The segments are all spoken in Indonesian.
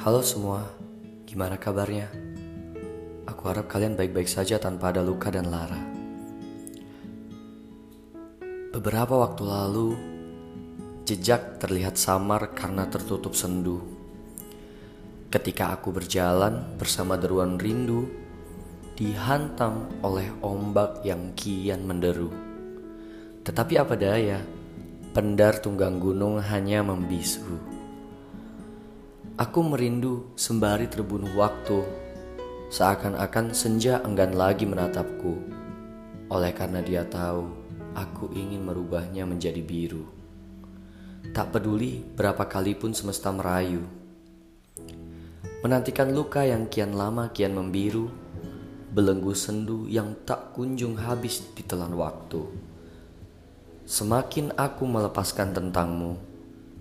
Halo semua, gimana kabarnya? Aku harap kalian baik-baik saja tanpa ada luka dan lara. Beberapa waktu lalu, jejak terlihat samar karena tertutup sendu. Ketika aku berjalan bersama deruan rindu, dihantam oleh ombak yang kian menderu. Tetapi apa daya, pendar tunggang gunung hanya membisu. Aku merindu sembari terbunuh waktu, seakan-akan senja enggan lagi menatapku. Oleh karena dia tahu, aku ingin merubahnya menjadi biru. Tak peduli berapa kali pun semesta merayu. Menantikan luka yang kian lama kian membiru, belenggu sendu yang tak kunjung habis ditelan waktu. Semakin aku melepaskan tentangmu,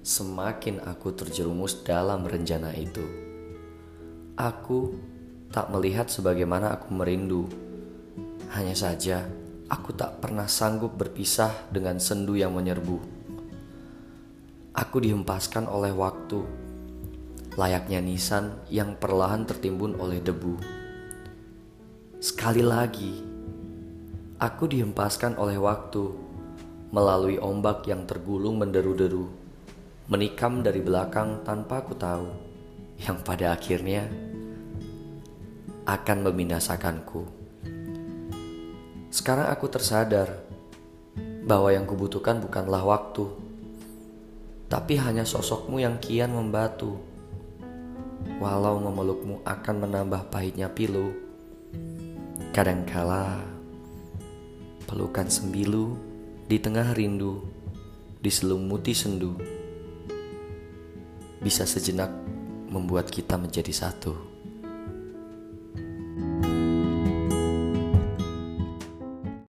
semakin aku terjerumus dalam rencana itu. Aku tak melihat sebagaimana aku merindu. Hanya saja, aku tak pernah sanggup berpisah dengan sendu yang menyerbu. Aku dihempaskan oleh waktu, layaknya nisan yang perlahan tertimbun oleh debu. Sekali lagi, aku dihempaskan oleh waktu melalui ombak yang tergulung menderu-deru menikam dari belakang tanpa aku tahu, yang pada akhirnya akan membinasakanku. Sekarang aku tersadar bahwa yang kubutuhkan bukanlah waktu, tapi hanya sosokmu yang kian membatu. Walau memelukmu akan menambah pahitnya pilu, kadangkala pelukan sembilu di tengah rindu diselumuti sendu bisa sejenak membuat kita menjadi satu.